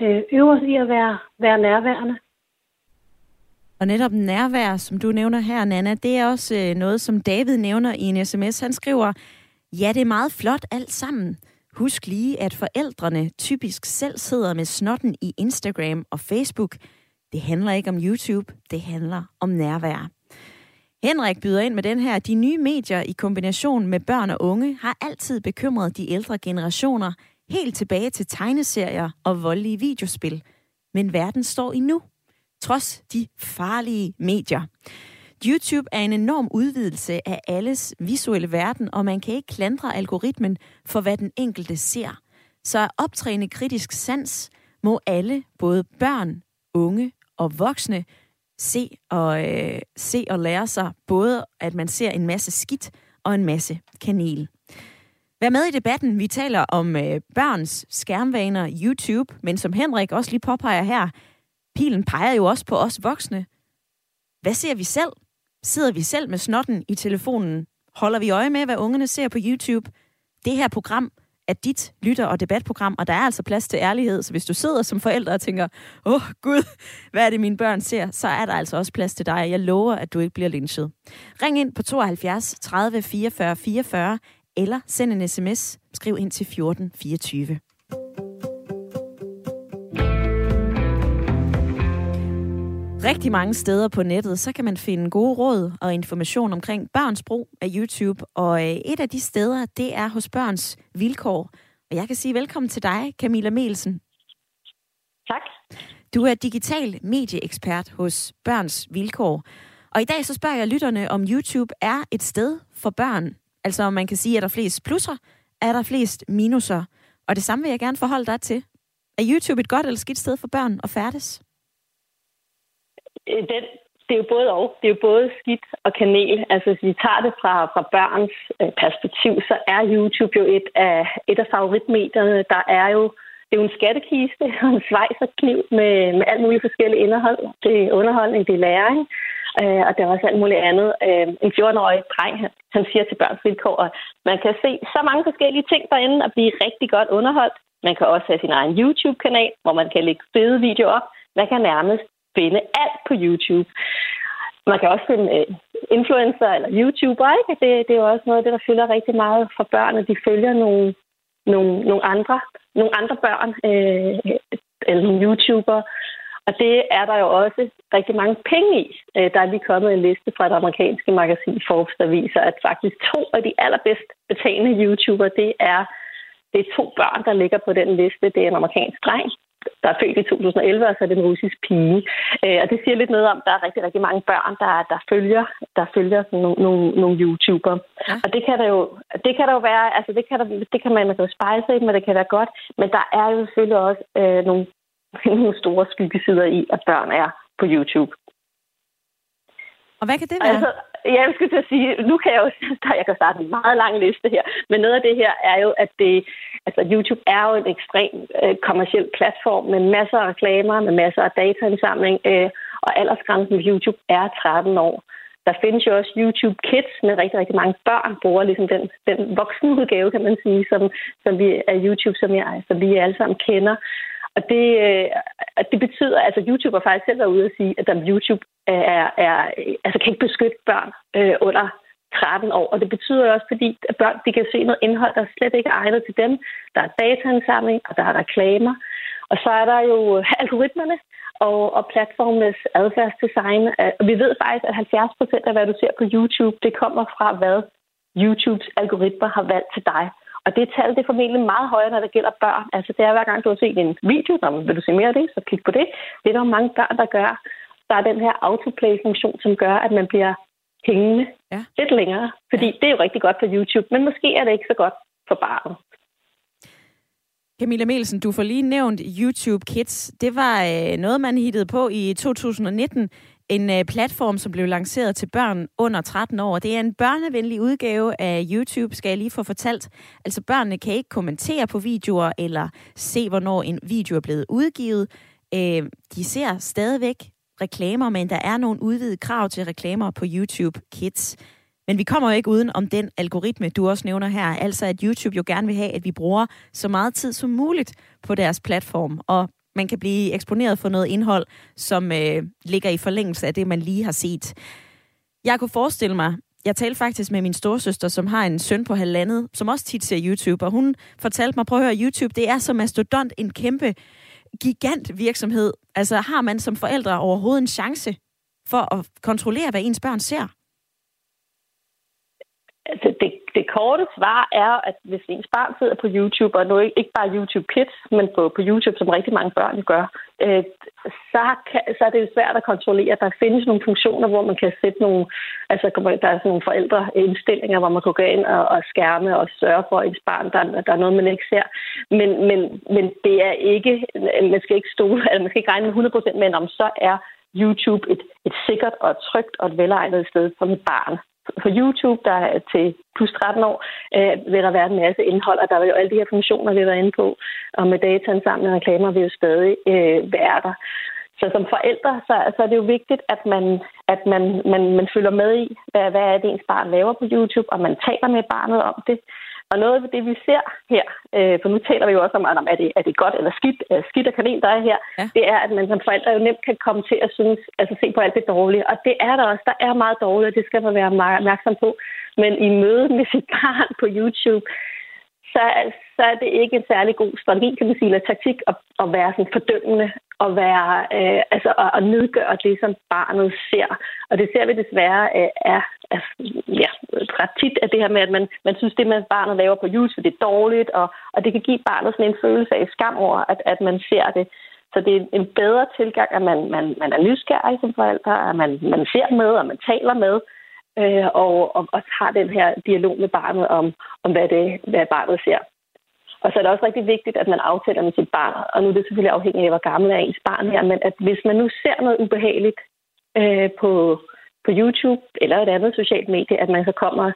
øh, øve os i at være, være nærværende. Og netop nærvær, som du nævner her, Nana, det er også øh, noget, som David nævner i en sms. Han skriver, ja, det er meget flot alt sammen. Husk lige, at forældrene typisk selv sidder med snotten i Instagram og Facebook. Det handler ikke om YouTube, det handler om nærvær. Henrik byder ind med den her. De nye medier i kombination med børn og unge har altid bekymret de ældre generationer helt tilbage til tegneserier og voldelige videospil. Men verden står i nu, trods de farlige medier. YouTube er en enorm udvidelse af alles visuelle verden, og man kan ikke klandre algoritmen for, hvad den enkelte ser. Så at optræne kritisk sans må alle, både børn, unge og voksne, se og, øh, se og lære sig både, at man ser en masse skidt og en masse kanel. Vær med i debatten. Vi taler om øh, børns skærmvaner, YouTube, men som Henrik også lige påpeger her, pilen peger jo også på os voksne. Hvad ser vi selv? Sidder vi selv med snotten i telefonen? Holder vi øje med, hvad ungerne ser på YouTube? Det her program er dit lytter- og debatprogram, og der er altså plads til ærlighed. Så hvis du sidder som forælder og tænker, åh oh, gud, hvad er det, mine børn ser, så er der altså også plads til dig. Jeg lover, at du ikke bliver lynchet. Ring ind på 72 30 44 44, eller send en sms. Skriv ind til 14 24. rigtig mange steder på nettet, så kan man finde gode råd og information omkring børns brug af YouTube. Og øh, et af de steder, det er hos Børns Vilkår. Og jeg kan sige velkommen til dig, Camilla Melsen. Tak. Du er digital medieekspert hos Børns Vilkår. Og i dag så spørger jeg lytterne, om YouTube er et sted for børn. Altså om man kan sige, er der flest plusser, er der flest minuser. Og det samme vil jeg gerne forholde dig til. Er YouTube et godt eller skidt sted for børn at færdes? Øh, den, det er jo både og. Det er jo både skidt og kanel. Altså, hvis vi tager det fra, fra børns øh, perspektiv, så er YouTube jo et af, et af favoritmedierne. Der er jo, det er jo en skattekiste og en svejserkniv med, med alt muligt forskellige indhold. Det er underholdning, det er læring, øh, og det er også alt muligt andet. Øh, en 14-årig dreng, han, han siger til børns vilkår, at man kan se så mange forskellige ting derinde og blive rigtig godt underholdt. Man kan også have sin egen YouTube-kanal, hvor man kan lægge fede videoer op. Man kan nærmest finde alt på YouTube. Man kan også finde øh, influencer eller YouTuber, ikke? Det, det er jo også noget af det, der fylder rigtig meget for børn, at de følger nogle, nogle, nogle, andre, nogle andre børn, øh, eller nogle YouTubere. Og det er der jo også rigtig mange penge i. Øh, Der er lige kommet en liste fra det amerikanske magasin Forbes, der viser, at faktisk to af de allerbedst betalende YouTubere, det er, det er to børn, der ligger på den liste. Det er en amerikansk dreng, der er født i 2011, og så er det en russisk pige. Øh, Og det siger lidt noget om, at der er rigtig, rigtig mange børn, der, der følger, der følger sådan nogle, nogle, nogle YouTubere. Ja. Og det kan der jo, det kan der jo være, altså det kan, der, det kan man man kan jo spejle sig i, men det kan være godt. Men der er jo selvfølgelig også øh, nogle, nogle store skyggesider i, at børn er på YouTube. Og hvad kan det være? Altså, ja, jeg skulle til at sige, nu kan jeg jo, jeg kan starte en meget lang liste her, men noget af det her er jo, at det, altså YouTube er jo en ekstrem øh, kommersiel platform med masser af reklamer, med masser af dataindsamling, øh, og aldersgrænsen på YouTube er 13 år. Der findes jo også YouTube Kids med rigtig, rigtig mange børn, bruger ligesom den, den voksne udgave, kan man sige, som, som vi er YouTube, som, jeg, som vi alle sammen kender. Og det, øh, og det betyder, altså YouTube har faktisk selv været ude at sige, at der YouTube er, er, altså kan ikke beskytte børn øh, under 13 år. Og det betyder jo også, fordi at børn de kan se noget indhold, der slet ikke er egnet til dem. Der er dataindsamling, og der er reklamer. Og så er der jo algoritmerne og, og platformenes adfærdsdesign. Øh, og vi ved faktisk, at 70 procent af, hvad du ser på YouTube, det kommer fra, hvad YouTubes algoritmer har valgt til dig. Og det tal det er formentlig meget højere, når det gælder børn. Altså det er hver gang, du har set en video, når vil du se mere af det, så klik på det. Det er der mange børn, der gør. Der er den her autoplay-funktion, som gør, at man bliver hængende ja. lidt længere. Fordi ja. det er jo rigtig godt på YouTube, men måske er det ikke så godt for barnet. Camilla Melsen, du får lige nævnt YouTube Kids. Det var øh, noget, man hittede på i 2019. En øh, platform, som blev lanceret til børn under 13 år. Det er en børnevenlig udgave af YouTube, skal jeg lige få fortalt. Altså børnene kan ikke kommentere på videoer eller se, hvornår en video er blevet udgivet. Øh, de ser stadigvæk reklamer, men der er nogle udvidede krav til reklamer på YouTube Kids. Men vi kommer jo ikke uden om den algoritme, du også nævner her. Altså at YouTube jo gerne vil have, at vi bruger så meget tid som muligt på deres platform. Og man kan blive eksponeret for noget indhold, som øh, ligger i forlængelse af det, man lige har set. Jeg kunne forestille mig, jeg talte faktisk med min storsøster, som har en søn på halvandet, som også tit ser YouTube, og hun fortalte mig, prøv at høre, YouTube, det er som mastodont en kæmpe gigant virksomhed. Altså har man som forældre overhovedet en chance for at kontrollere, hvad ens børn ser? Altså, det, det korte svar er, at hvis ens barn sidder på YouTube, og nu ikke, bare YouTube Kids, men på, på YouTube, som rigtig mange børn gør, øh, så, kan, så er det jo svært at kontrollere. Der findes nogle funktioner, hvor man kan sætte nogle, altså der er sådan nogle forældreindstillinger, hvor man kan gå ind og, og skærme og sørge for, at ens barn, der, der er noget, man ikke ser. Men, men, men det er ikke, man skal ikke stole, altså man skal ikke regne med 100%, men om så er YouTube et, et sikkert og et trygt og et velegnet sted for mit barn på YouTube, der er til plus 13 år, øh, vil der være en masse indhold, og der vil jo alle de her funktioner, vi var inde på, og med dataansamling og reklamer vil jo stadig øh, være der. Så som forældre, så, så er det jo vigtigt, at man, at man, man, man følger med i, hvad, hvad er det, ens barn laver på YouTube, og man taler med barnet om det. Og noget af det, vi ser her, øh, for nu taler vi jo også om, om er, det, er det godt eller skidt, øh, skidt og kanel, der er her, ja. det er, at man som forældre jo nemt kan komme til at synes, altså se på alt det dårlige. Og det er der også. Der er meget dårligt, og det skal man være meget opmærksom på. Men i mødet med sit barn på YouTube, så, så er det ikke en særlig god strategi, kan man sige, eller taktik at, at være sådan fordømmende og være, øh, altså at, at nedgøre det, som barnet ser. Og det ser vi desværre øh, er, er ja, ret tit af det her med, at man, man synes, det man barnet laver på YouTube, det er dårligt, og, og det kan give barnet sådan en følelse af skam over, at, at man ser det. Så det er en bedre tilgang, at man, man, man er nysgerrig som forældre, at man, man ser med, og man taler med, øh, og, og, og tager den her dialog med barnet om, om hvad, det, hvad barnet ser. Og så er det også rigtig vigtigt, at man aftaler med sit barn, og nu er det selvfølgelig afhængigt af, hvor gammel er ens barn her, men at hvis man nu ser noget ubehageligt øh, på, på YouTube eller et andet socialt medie, at man så kommer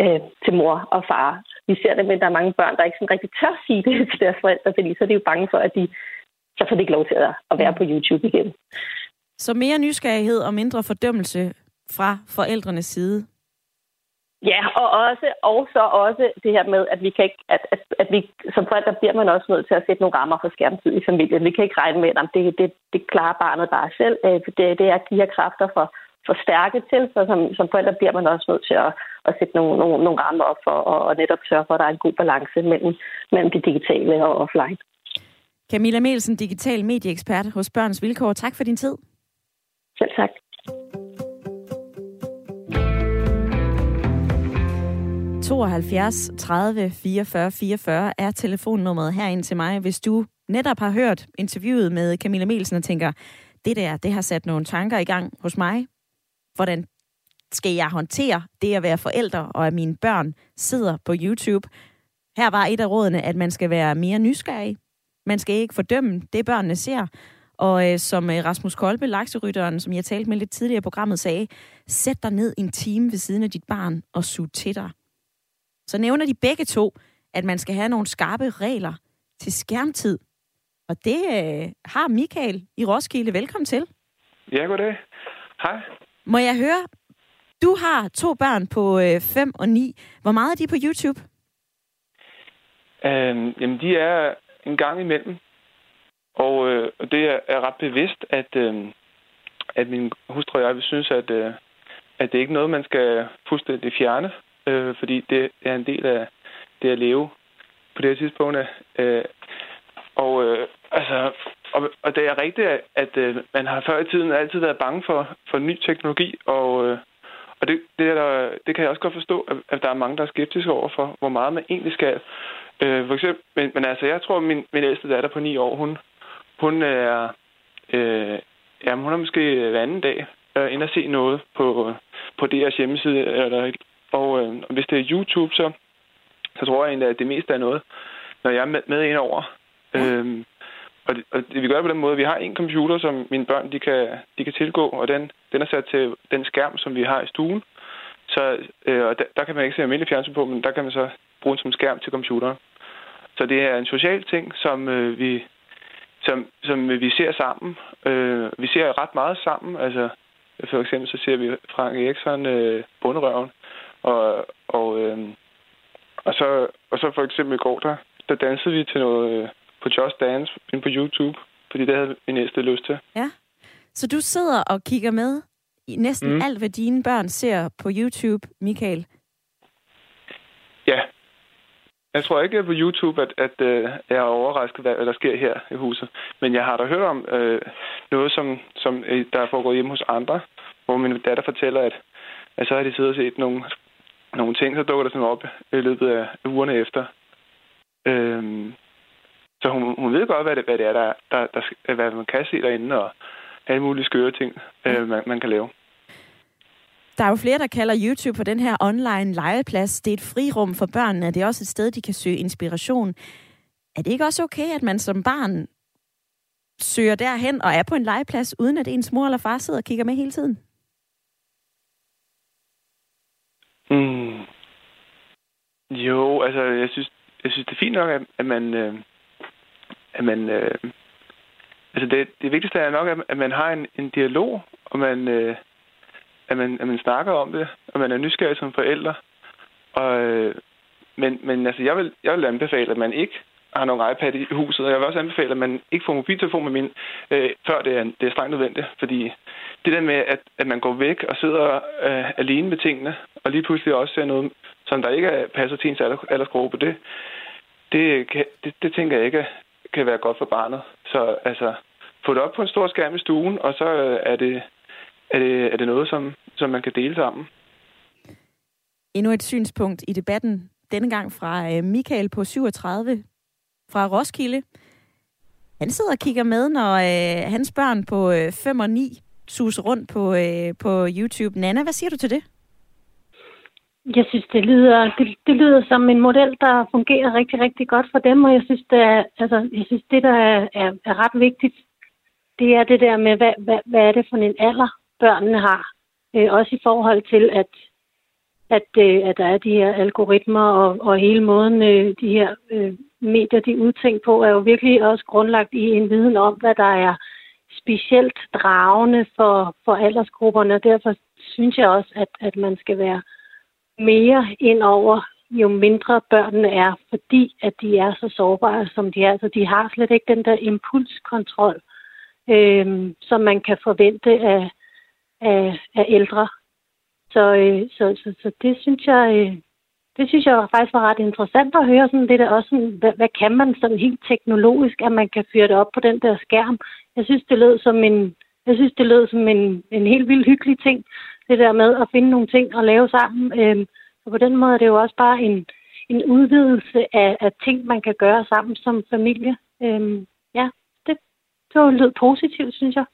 øh, til mor og far. Vi ser det at der er mange børn, der ikke sådan rigtig tør sige det til deres forældre, fordi så er de jo bange for, at de så får de ikke lov til at være på YouTube igen. Så mere nysgerrighed og mindre fordømmelse fra forældrenes side? Ja, og også, og så også det her med, at vi kan ikke, at, at, at vi, som forældre bliver man også nødt til at sætte nogle rammer for skærmtid i familien. Vi kan ikke regne med, at det, det, det klarer barnet bare selv. Øh, det, det er de her kræfter for, for stærke til, så som, som forældre bliver man også nødt til at, at sætte nogle, nogle, nogle rammer op for, og, og netop sørge for, at der er en god balance mellem, mellem det digitale og offline. Camilla Melsen, digital medieekspert hos Børns Vilkår. Tak for din tid. Selv tak. 72 30 44 44 er telefonnummeret herind til mig, hvis du netop har hørt interviewet med Camilla Melsen og tænker, det der, det har sat nogle tanker i gang hos mig. Hvordan skal jeg håndtere det at være forælder, og at mine børn sidder på YouTube? Her var et af rådene, at man skal være mere nysgerrig. Man skal ikke fordømme det, børnene ser. Og øh, som øh, Rasmus Kolbe, lakserytteren, som jeg talte med lidt tidligere i programmet, sagde, sæt dig ned en time ved siden af dit barn og sug til dig. Så nævner de begge to, at man skal have nogle skarpe regler til skærmtid. Og det øh, har Michael i Roskilde. Velkommen til. Ja, goddag. Hej. Må jeg høre, du har to børn på 5 øh, og 9. Hvor meget er de på YouTube? Øhm, jamen, de er en gang imellem. Og, øh, det er, er ret bevidst, at, øh, at min hustru og jeg vil synes, at, øh, at det ikke er noget, man skal fuldstændig fjerne øh, fordi det er en del af det at leve på det her tidspunkt. Øh, og øh, altså, og, og det er rigtigt, at, at øh, man har før i tiden altid været bange for, for ny teknologi, og, øh, og det, det, er der, det kan jeg også godt forstå, at, at der er mange, der er skeptiske over for, hvor meget man egentlig skal. Øh, for eksempel, men, men altså, jeg tror, at min, min ældste datter på ni år, hun, hun er, øh, jamen, hun er måske hver anden dag øh, ind og se noget på, på deres hjemmeside, eller og øh, hvis det er YouTube, så, så tror jeg egentlig, at det meste er noget, når jeg er med, med ind over. Ja. Øhm, og, det, og det, vi gør det på den måde, vi har en computer, som mine børn de kan, de kan tilgå, og den, den er sat til den skærm, som vi har i stuen. Så øh, og der, der kan man ikke se almindelig fjernsyn på, men der kan man så bruge den som skærm til computeren. Så det er en social ting, som øh, vi som, som vi ser sammen. Øh, vi ser ret meget sammen. Altså, for eksempel så ser vi Frank Eriksson øh, Bunderøven, og, og, øh, og, så, og så for eksempel i går, der, der dansede vi til noget øh, på Just Dance ind på YouTube, fordi det havde min næste lyst til. Ja, så du sidder og kigger med i næsten mm. alt, hvad dine børn ser på YouTube, Michael? Ja. Jeg tror ikke på YouTube, at, at uh, jeg er overrasket, hvad, hvad der sker her i huset. Men jeg har da hørt om uh, noget, som, som der er foregået hjemme hos andre, hvor min datter fortæller, at, at så har de siddet og set nogle nogle ting, så dukker der sådan op i løbet af ugerne efter. Øhm, så hun, hun ved godt, hvad det, hvad det er, der, der, der, hvad man kan se derinde, og alle mulige skøre ting, øh, man, man kan lave. Der er jo flere, der kalder YouTube for den her online legeplads. Det er et frirum for børnene. Det er også et sted, de kan søge inspiration. Er det ikke også okay, at man som barn søger derhen og er på en legeplads, uden at ens mor eller far sidder og kigger med hele tiden? Mm. Jo, altså, jeg synes, jeg synes, det er fint nok, at, at man... Øh, at man øh, altså, det, det vigtigste er nok, at, at man har en, en dialog, og man, øh, at, man, at man snakker om det, og man er nysgerrig som forældre. Og, øh, men, men altså, jeg vil, jeg vil anbefale, at man ikke har nogen iPad i huset, og jeg vil også anbefale, at man ikke får mobiltelefon med min, øh, før det er, det er strengt nødvendigt, fordi det der med, at, at man går væk og sidder øh, alene med tingene, og lige pludselig også ser noget, som der ikke passer til ens aldersgruppe, det, det, kan, det, det tænker jeg ikke kan være godt for barnet. Så altså, få det op på en stor skærm i stuen, og så øh, er det, er det, er det noget, som, som man kan dele sammen. Endnu et synspunkt i debatten, denne gang fra øh, Michael på 37 fra Roskilde. Han sidder og kigger med, når øh, hans børn på øh, 5 og 9 suse rundt på, øh, på YouTube. Nana, hvad siger du til det? Jeg synes, det lyder, det, det lyder som en model, der fungerer rigtig, rigtig godt for dem, og jeg synes, det, er, altså, jeg synes, det der er, er, er ret vigtigt, det er det der med, hvad, hvad, hvad er det for en alder, børnene har. Øh, også i forhold til, at, at, øh, at der er de her algoritmer og, og hele måden, øh, de her øh, medier, de er udtænkt på, er jo virkelig også grundlagt i en viden om, hvad der er specielt dragende for, for aldersgrupperne, og derfor synes jeg også, at, at man skal være mere ind over, jo mindre børnene er, fordi at de er så sårbare, som de er. Så de har slet ikke den der impulskontrol, øh, som man kan forvente af, af, af ældre. Så, øh, så, så, så det synes jeg, øh, det synes jeg faktisk var ret interessant at høre. Sådan, det der også sådan, hvad, hvad kan man sådan helt teknologisk, at man kan fyre det op på den der skærm. Jeg synes, det lød som en, jeg synes, det lød som en, en helt vildt hyggelig ting, det der med at finde nogle ting og lave sammen. Øhm, så på den måde er det jo også bare en, en udvidelse af, af ting, man kan gøre sammen som familie. Øhm, ja, det, det lød positivt, synes jeg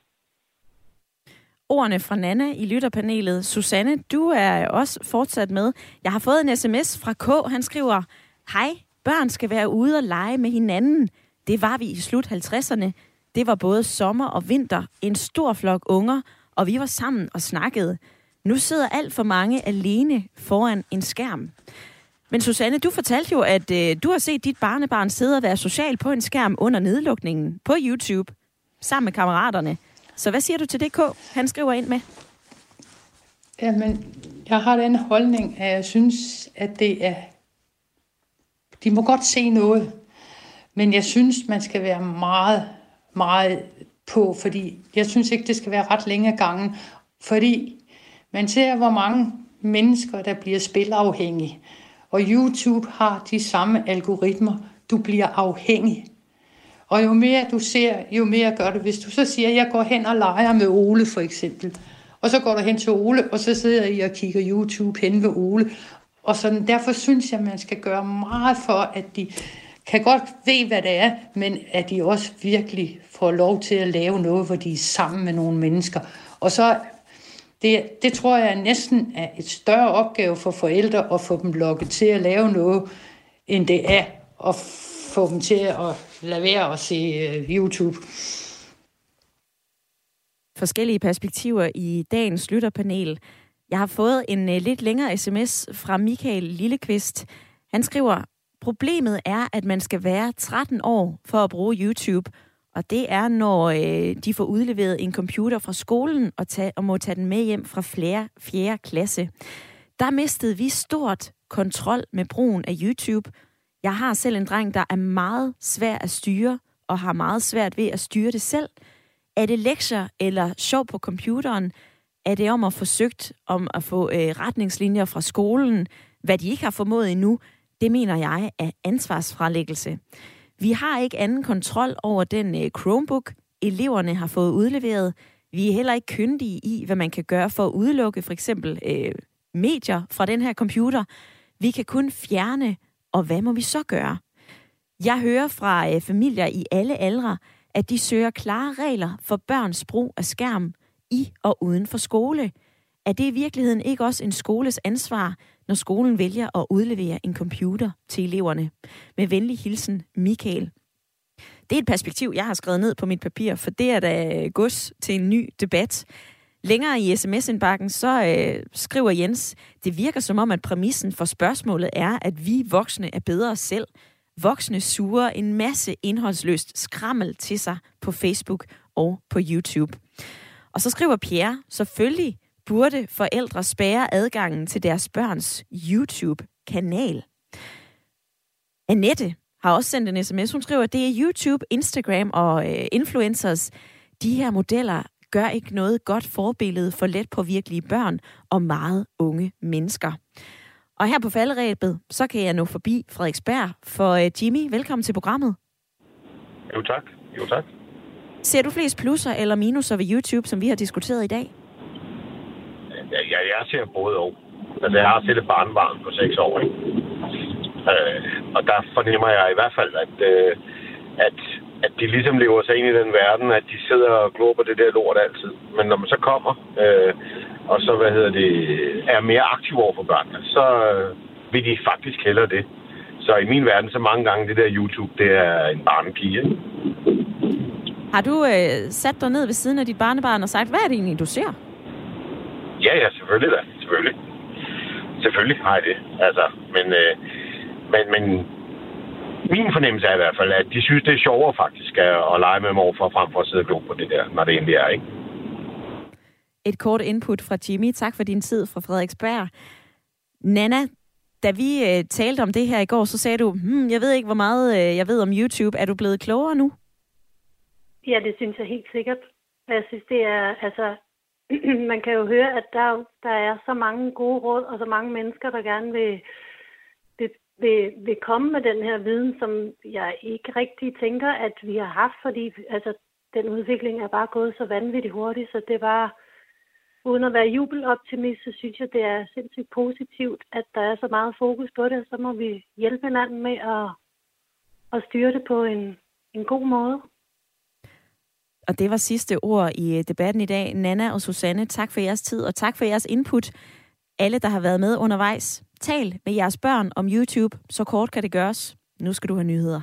ordene fra Nana i lytterpanelet. Susanne, du er også fortsat med. Jeg har fået en sms fra K. Han skriver, Hej, børn skal være ude og lege med hinanden. Det var vi i slut 50'erne. Det var både sommer og vinter. En stor flok unger, og vi var sammen og snakkede. Nu sidder alt for mange alene foran en skærm. Men Susanne, du fortalte jo, at øh, du har set dit barnebarn sidde og være social på en skærm under nedlukningen på YouTube, sammen med kammeraterne. Så hvad siger du til det, K? Han skriver ind med. Jamen, jeg har den holdning, at jeg synes, at det er... De må godt se noget, men jeg synes, man skal være meget, meget på, fordi jeg synes ikke, det skal være ret længe gangen, fordi man ser, hvor mange mennesker, der bliver spilafhængige. Og YouTube har de samme algoritmer. Du bliver afhængig. Og jo mere du ser, jo mere gør du. Hvis du så siger, at jeg går hen og leger med Ole for eksempel, og så går du hen til Ole, og så sidder I og kigger YouTube hen ved Ole. Og sådan, derfor synes jeg, at man skal gøre meget for, at de kan godt ved, hvad det er, men at de også virkelig får lov til at lave noget, hvor de er sammen med nogle mennesker. Og så, det, det tror jeg næsten er et større opgave for forældre at få dem lukket til at lave noget, end det er at få dem til at lade være at se øh, YouTube. Forskellige perspektiver i dagens lytterpanel. Jeg har fået en øh, lidt længere sms fra Michael Lillekvist. Han skriver, problemet er, at man skal være 13 år for at bruge YouTube, og det er, når øh, de får udleveret en computer fra skolen og, tage, og må tage den med hjem fra flere, fjerde klasse. Der mistede vi stort kontrol med brugen af YouTube, jeg har selv en dreng, der er meget svær at styre, og har meget svært ved at styre det selv. Er det lektier eller sjov på computeren? Er det om at forsøgt om at få øh, retningslinjer fra skolen, hvad de ikke har formået endnu? Det mener jeg er ansvarsfralæggelse. Vi har ikke anden kontrol over den øh, Chromebook, eleverne har fået udleveret. Vi er heller ikke kyndige i, hvad man kan gøre for at udelukke for eksempel øh, medier fra den her computer. Vi kan kun fjerne og hvad må vi så gøre? Jeg hører fra øh, familier i alle aldre, at de søger klare regler for børns brug af skærm i og uden for skole. Er det i virkeligheden ikke også en skoles ansvar, når skolen vælger at udlevere en computer til eleverne? Med venlig hilsen, Michael. Det er et perspektiv, jeg har skrevet ned på mit papir, for det er da øh, gods til en ny debat. Længere i sms-indbakken, så øh, skriver Jens, det virker som om, at præmissen for spørgsmålet er, at vi voksne er bedre selv. Voksne suger en masse indholdsløst skrammel til sig på Facebook og på YouTube. Og så skriver Pierre, selvfølgelig burde forældre spære adgangen til deres børns YouTube-kanal. Annette har også sendt en sms. Hun skriver, at det er YouTube, Instagram og øh, influencers. De her modeller gør ikke noget godt forbillede for let på virkelige børn og meget unge mennesker. Og her på falderæbet, så kan jeg nå forbi Frederiksberg. For uh, Jimmy, velkommen til programmet. Jo tak. Jo tak. Ser du flest plusser eller minuser ved YouTube, som vi har diskuteret i dag? Ja, ja jeg ser både og. Altså, jeg har selv et barnbarn på 6 år, ikke? Øh, og der fornemmer jeg i hvert fald, at, øh, at at de ligesom lever sig ind i den verden, at de sidder og glor på det der lort altid. Men når man så kommer, øh, og så, hvad hedder det, er mere aktiv over for børnene, så øh, vil de faktisk hellere det. Så i min verden, så mange gange, det der YouTube, det er en barnepige. Har du øh, sat dig ned ved siden af dit barnebarn og sagt, hvad er det egentlig, du ser? Ja, ja, selvfølgelig da. Selvfølgelig. Selvfølgelig har jeg det. Altså, men, øh, men, men min fornemmelse er i hvert fald, at de synes, det er sjovere faktisk at, at lege med morfar, frem for at sidde og på det der, når det egentlig er, ikke? Et kort input fra Jimmy. Tak for din tid fra Frederiksberg. Nana, da vi øh, talte om det her i går, så sagde du, hmm, jeg ved ikke, hvor meget øh, jeg ved om YouTube. Er du blevet klogere nu? Ja, det synes jeg helt sikkert. Jeg synes, det er, altså, man kan jo høre, at der, der er så mange gode råd, og så mange mennesker, der gerne vil, vil, vil, komme med den her viden, som jeg ikke rigtig tænker, at vi har haft, fordi altså, den udvikling er bare gået så vanvittigt hurtigt, så det var, uden at være jubeloptimist, så synes jeg, det er sindssygt positivt, at der er så meget fokus på det, så må vi hjælpe hinanden med at, at styre det på en, en god måde. Og det var sidste ord i øh, debatten i dag. Nana og Susanne, tak for jeres tid, og tak for jeres input. Alle, der har været med undervejs, tal med jeres børn om YouTube. Så kort kan det gøres. Nu skal du have nyheder.